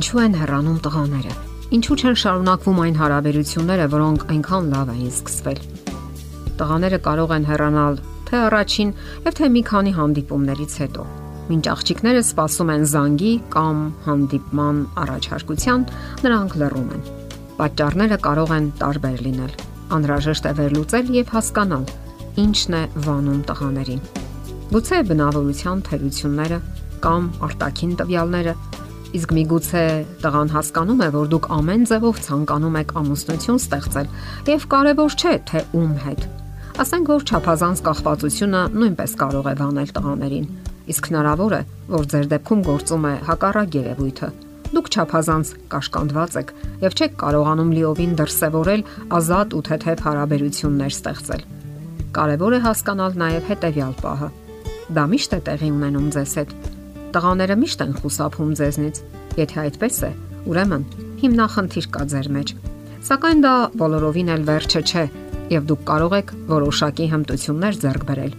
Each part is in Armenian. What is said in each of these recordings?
Ինչու են հեռանում տղաները։ Ինչու չեն շարունակվում այն հարաբերությունները, որոնք այնքան լավ էին սկսվել։ Տղաները կարող են հեռանալ թե առաջին, եւ թե մի քանի հանդիպումներից հետո։ Մինչ աղջիկները սպասում են զանգի կամ հանդիպման առաջարկության, նրանք լռում են։ Պատճառները կարող են տարբեր լինել։ Անհրաժեշտ է վերլուծել եւ հասկանալ, ինչն է վանում տղաներին։ Գուցե բնավորության թերությունները կամ արտաքին տվյալները Իսկ միգուցե տղան հասկանում է, որ դուք ամեն ձևով ցանկանում եք ամուսնություն ստեղծել, եւ կարեւոր չէ թե ում հետ։ Ասենք որ ճափազանց կախվածությունը նույնպես կարող է վանել տղաներին։ Իսկ հնարավոր է, որ ձեր դեպքում գործում է հակառակ երևույթը։ Դուք ճափազանց կաշկանդված եք եւ չեք կարողանում լիովին դրսևորել ազատ ու թեթև հարաբերություններ ստեղծել։ Կարևոր է հասկանալ նաեւ հետեւյալ պահը։ Դա միշտ է տեղի ունենում ձեզ հետ Տղաները միշտ են խուսափում ձեզնից։ Եթե այդպես է, ուրեմն հիմնախնդիր կա ձեր մեջ։ Սակայն դա բոլորովին էլ վերջը չէ, եւ դուք կարող եք որոշակի հմտություններ ձեռք բերել,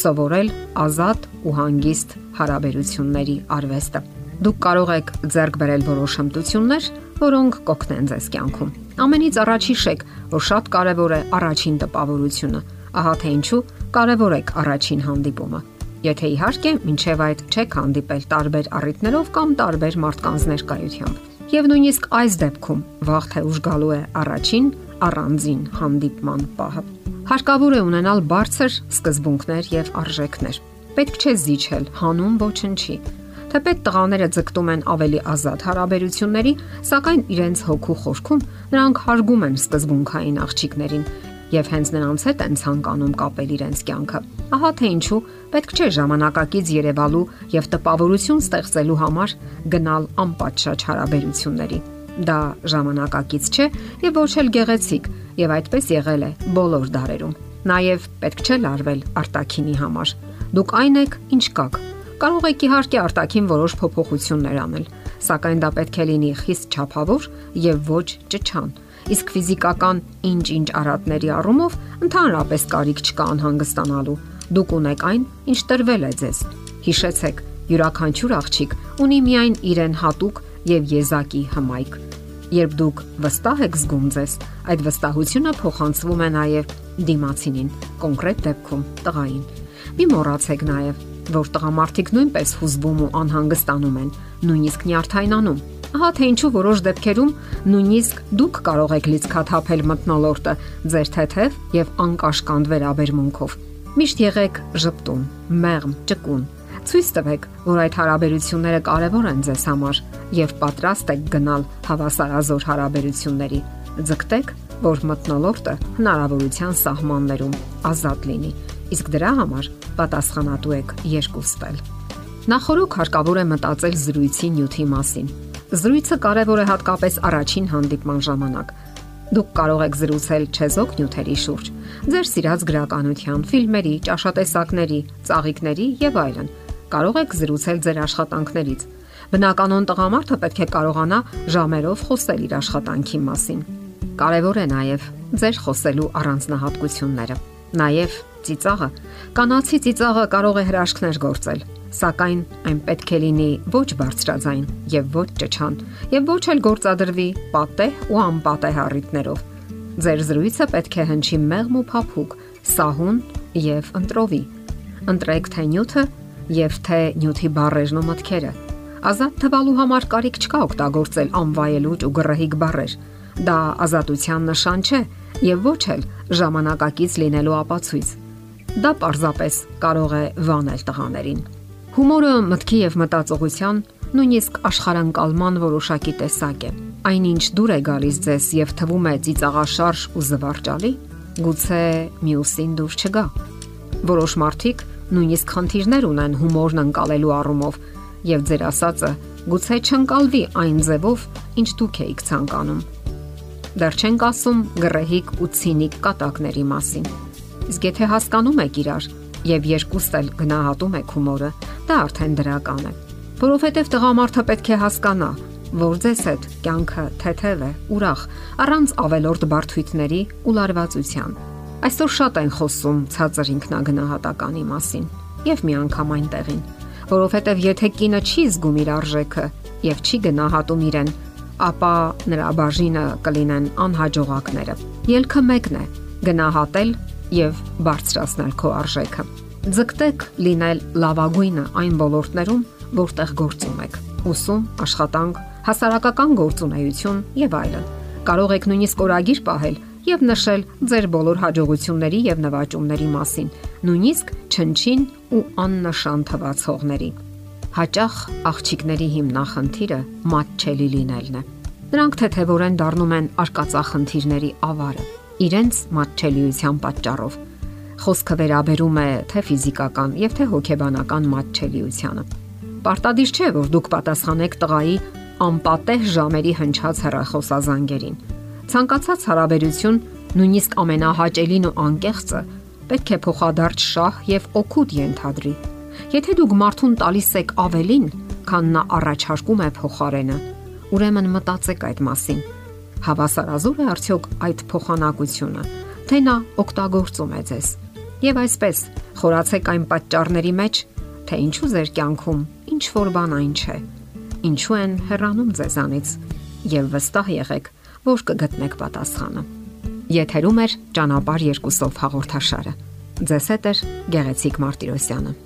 սովորել ազատ ու հանգիստ հարաբերությունների արվեստը։ Դուք կարող եք ձեռք բերել որոշ հմտություններ, որոնք կօգնեն ձեզ կյանքում։ Ամենից առաջ հիշեք, որ շատ կարևոր է առաջին տպավորությունը։ Ահա թե ինչու կարևոր է առաջին հանդիպումը։ Եթե իհարկե, ինչև այդ չեք հանդիպել տարբեր առիթներով կամ տարբեր մարդկանց ներկայությամբ։ Եվ նույնիսկ այս դեպքում վաղ թե ուշ գալու է առաջին առանձին հանդիպման պահը։ Հարկավոր է ունենալ բարձր սկզբունքներ եւ արժեքներ։ Պետք չէ զիջել հանուն ոչնչի։ Թեպետ տղաները ձգտում են ավելի ազատ հարաբերությունների, սակայն իրենց հոգու խորքում նրանք հարգում են սկզբունքային աղջիկներին եւ հենց նրանց հետ են ցանկանում կապել իրենց կյանքը։ Ահա թե ինչու պետք չէ ժամանակակից Երևալու եւ տպավորություն ստեղծելու համար գնալ անպատշաճ հարաբերությունների։ Դա ժամանակակից չէ եւ ոչ էլ գեղեցիկ եւ այդպես եղել է բոլոր դարերում։ Նաեւ պետք չէ լարվել արտակինի համար։ Դուք այն եք, ինչ կաք։ Կարող եք իհարկե արտակին որոշ փոփոխություններ անել, սակայն դա պետք է լինի խիստ չափավոր եւ ոչ ճճան իսկ ֆիզիկական ինչ-ինչ արատների առումով ընդհանրապես կարիք չկա անհանգստանալու։ Դուք ունեք այն, ինչ տրվել է ձեզ։ Հիշեցեք, յուրաքանչյուր աղջիկ ունի միայն իրեն հատուկ եւ եզակի հմայք։ Երբ դուք վստահ եք զգում ձեզ, այդ վստահությունը փոխանցվում է նաև դիմացինին, կոնկրետ դեպքում տղային։ Մի մոռացեք նաև, որ տղամարդիկ նույնպես հուզվում ու անհանգստանում են, նույնիսկ նյարդայնանում Ահա թե ինչու որոշ դեպքերում նույնիսկ դուք կարող եք լիցքաթափել մտնոլորտը ձեր թեթև եւ անկաշկանդ վերաբերմունքով։ Միշտ եղեք ճպտուն, մեղմ, ճկուն։ Ցույց տվեք, որ այդ հարաբերությունները կարևոր են ձեզ համար եւ պատրաստ եք գնալ հավասարազոր հարաբերությունների։ Ձգտեք, որ մտնոլորտը հնարավորության սահմաններում ազատ լինի, իսկ դրա համար պատասխանատու եք երկուստել։ Նախորոք հարկավոր է մտածել զրույցի նյութի մասին Զրույցը կարևոր է հատկապես առաջին հանդիպման ժամանակ։ Դուք կարող եք զրուցել չեզոք նյութերի շուրջ, ձեր սիրած գրականության, ֆիլմերի, ճաշատեսակների, ծաղիկների եւ այլն։ Կարող եք զրուցել ձեր աշխատանքներից։ Բնականon տղամարդը պետք է կարողանա ժամերով խոսել իր աշխատանքի մասին։ Կարևոր է նաև ձեր խոսելու առանձնահատկությունները։ Նաև ծիծաղը, կանացի ծիծաղը կարող է հրաշքներ գործել սակայն այն պետք է լինի ոչ բարձրաձայն եւ ոչ ճչան եւ ոչ էլ գործադրվի պատեհ ու անպատեհ առիթներով։ Ձեր զրույցը պետք է հնչի մեղմ ու փափուկ, սահուն եւ ընտրովի։ Ընտրեք թե նյութը եւ թե նյութի բառերն ու մտքերը։ Ազատ թվալու համար կարիք չկա օգտագործել անվայելուչ ու գրեհիկ բառեր։ Դա ազատության նշան չէ եւ ոչ էլ ժամանակակից լինելու ապացույց։ Դա պարզապես կարող է վանել տղաներին։ Հումորը մտքի եւ մտածողության, նույնիսկ աշխարհանկալման որոշակի տեսակ է։ Այնինչ դուր է գալիս ձեզ եւ թվում է ծիծաղաշարժ ու զվարճալի, գուցե մյուսին դուր չգա։ Որոշ մարդիկ նույնիսկ խնդիրներ ունեն հումորն անցալելու առումով եւ ձեր ասածը գուցե չընկալվի այն ձևով, ինչ դուք եք ցանկանում։ Դեռ չենք ասում գրեհիկ ու ցինիկ կատակների մասին։ Իսկ եթե հասկանում եք իրար եւ երկուստ էլ գնահատում եք հումորը, դա արդեն դրական է։ Որովհետև տղամարդը պետք է հասկանա, որ ձեզ հետ կյանքը թեթև է, ուրախ, առանց ավելորդ բարթույթների ու լարվածության։ Այսօր շատ են խոսում ցածր ինքնագնահատականի մասին եւ միանգամ այնտեղին, որովհետև եթե կինը չի զգում իր արժեքը, եւ չի գնահատում իրեն, ապա նրա բաժինը կլինեն անհաջողակները։ Ելքը մեկն է՝ գնահատել եւ բարձրացնել քո արժեքը։ Ձգտեք լինել լավագույնը այն ոլորտներում, որտեղ գործում եք՝ ուսում, աշխատանք, հասարակական գործունեություն եւ այլն։ Կարող եք նույնիսկ օրագիր պահել եւ նշել ձեր բոլոր հաջողությունների եւ նվաճումների մասին, նույնիսկ չնչին ու աննշան թվացողների։ Հաճախ աղջիկների հիմնախնդիրը մատչելի լինելն է։ Նրանք թեթևորեն դառնում են արկածախնդիրների ավարը իրենց մատչելիության պատճառով։ Խոսքը վերաբերում է թե ֆիզիկական եւ թե հոգեբանական մատչելիությանը։ Պարտադիր չէ, որ դուք պատասխանեք տղայի անպատեհ ժամերի հնչած հեռախոսազանգերին։ Ցանկացած հարաբերություն, նույնիսկ ամենահաճելին ու անկեղծը, պետք է փոխադարձ շահ եւ օգուտ ենթադրի։ Եթե դուք մարդուն տալիս եք ավելին, քան նա առաջարկում է փոխարենը, ուրեմն մտածեք այդ մասին։ Հավասարազոր է արդյոք այդ փոխանակությունը, թե նա օգտագործում է ձեզ։ Եվ այսպես, խորացեք այն պատճառների մեջ, թե ինչու ձեր կյանքում ինչ որ բան այն չէ։ Ինչու են հեռանում ձեզանից եւ վստահ եղեք, որ կգտնեք պատասխանը։ Եթերում է ճանապարհ երկուսով հաղորդաշարը։ Ձեզ հետ է Գեղեցիկ Մարտիրոսյանը։